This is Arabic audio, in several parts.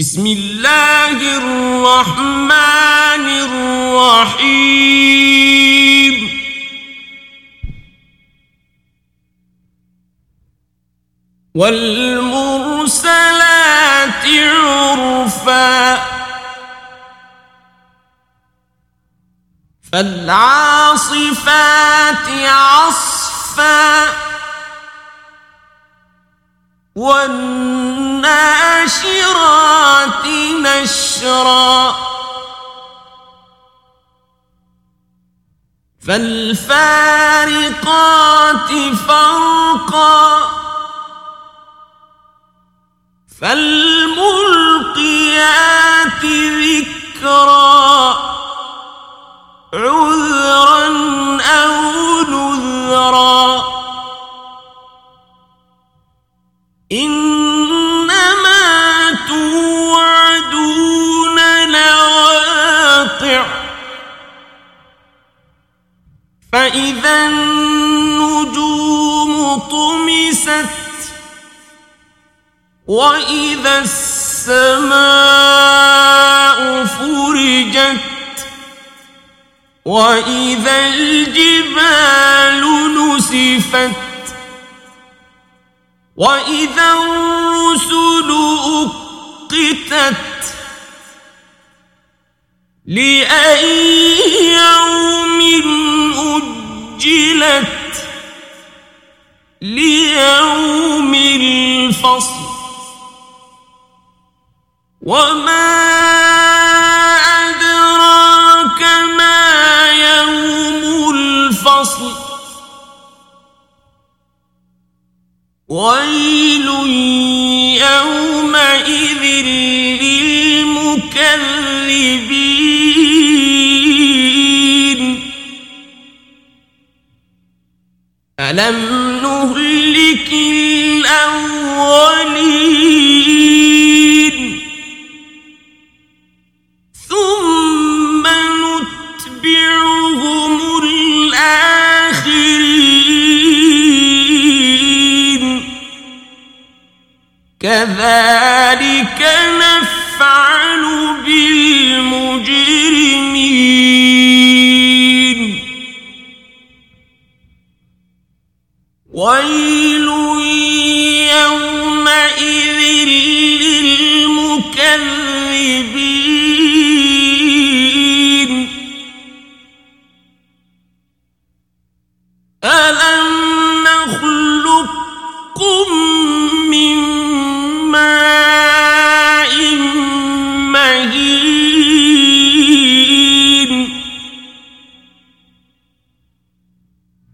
بسم الله الرحمن الرحيم. والمرسلات عرفا. فالعاصفات عصفا. والناشرات نشرا. فالفارقات فرقا فالملقيات ذكرا. عذرا أو نذرا. إنما فإذا النجوم طمست وإذا السماء فرجت وإذا الجبال نسفت وإذا الرسل أقتت لأي يوم أجلت ليوم الفصل وما ألم نهلك الأولين؟ ثم نتبعهم الآخرين. كذلك نفعل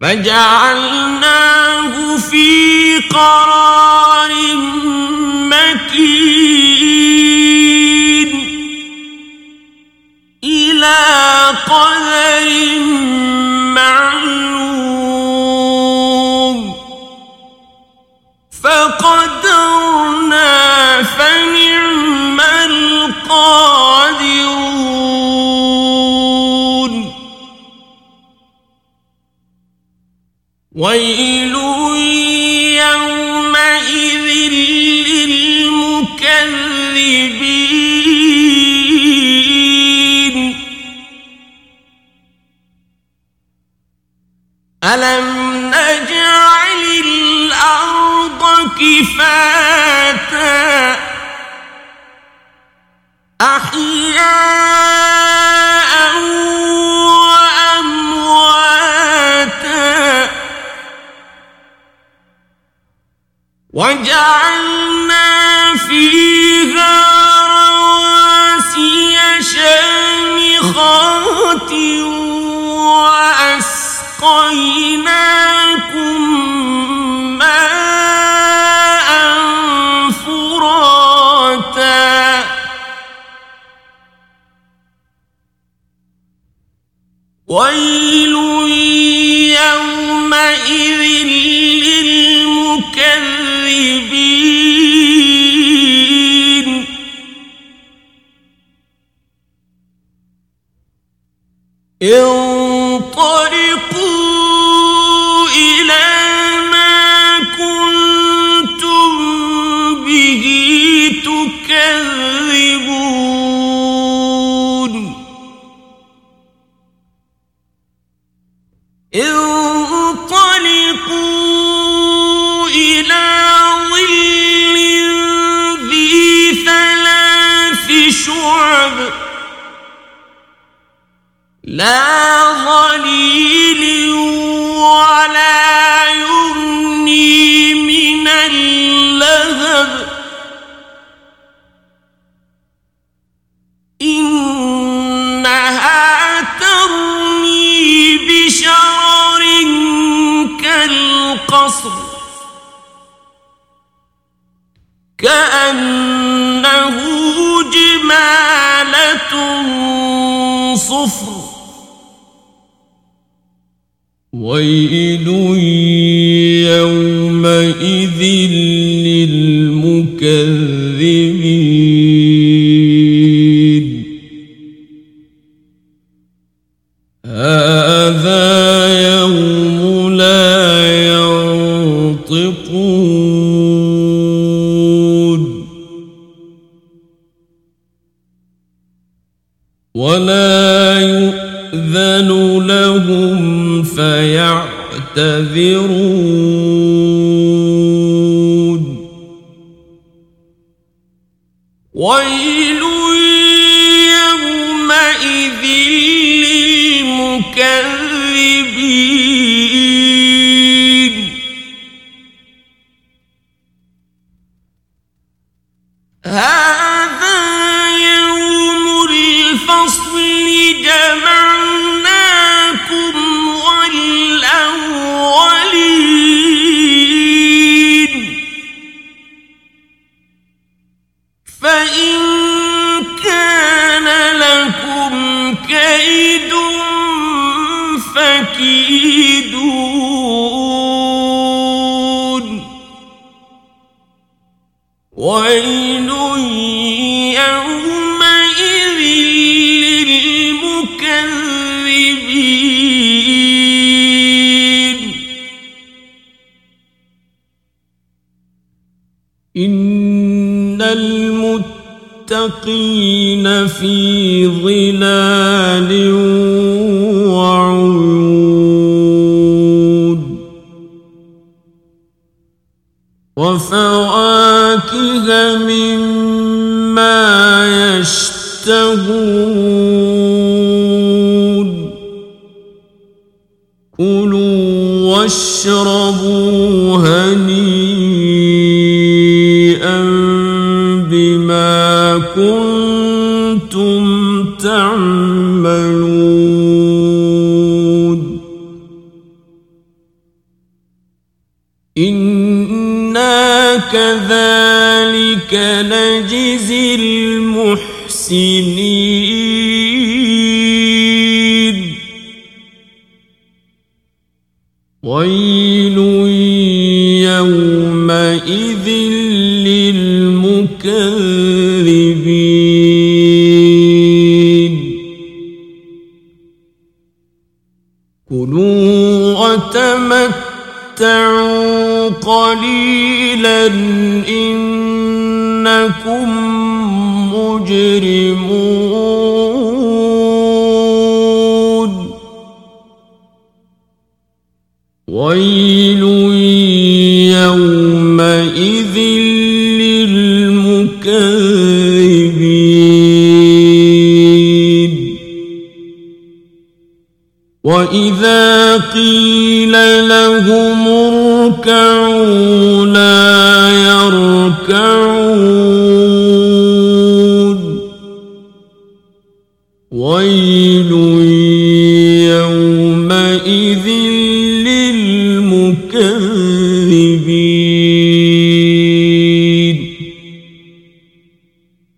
فجعلناه في قرار ما ويل يومئذ للمكذبين لا ظليل ولا يغني من اللهب. إنها ترمي بشرر كالقصر. كأنه جمالة صفر. ويل يومئذ للمكذبين. هذا يوم لا ينطقون. ولا يؤذن لهم فيعتذرون ويل يومئذ للمكذبين. هذا كيد فكيدون. ويل يومئذ للمكذبين. إن المتقين في ظلال وعيون وفواكه مما يشتهون كلوا واشربوا هنيئا كنتم تعملون. إنا كذلك نجزي المحسنين. كلوا وتمتعوا قليلا إنكم مجرمون ويل وإذا قيل لهم اركعوا لا يركعون ويل يومئذ للمكذبين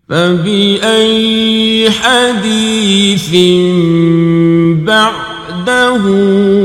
فبأي حديث بعده يؤمن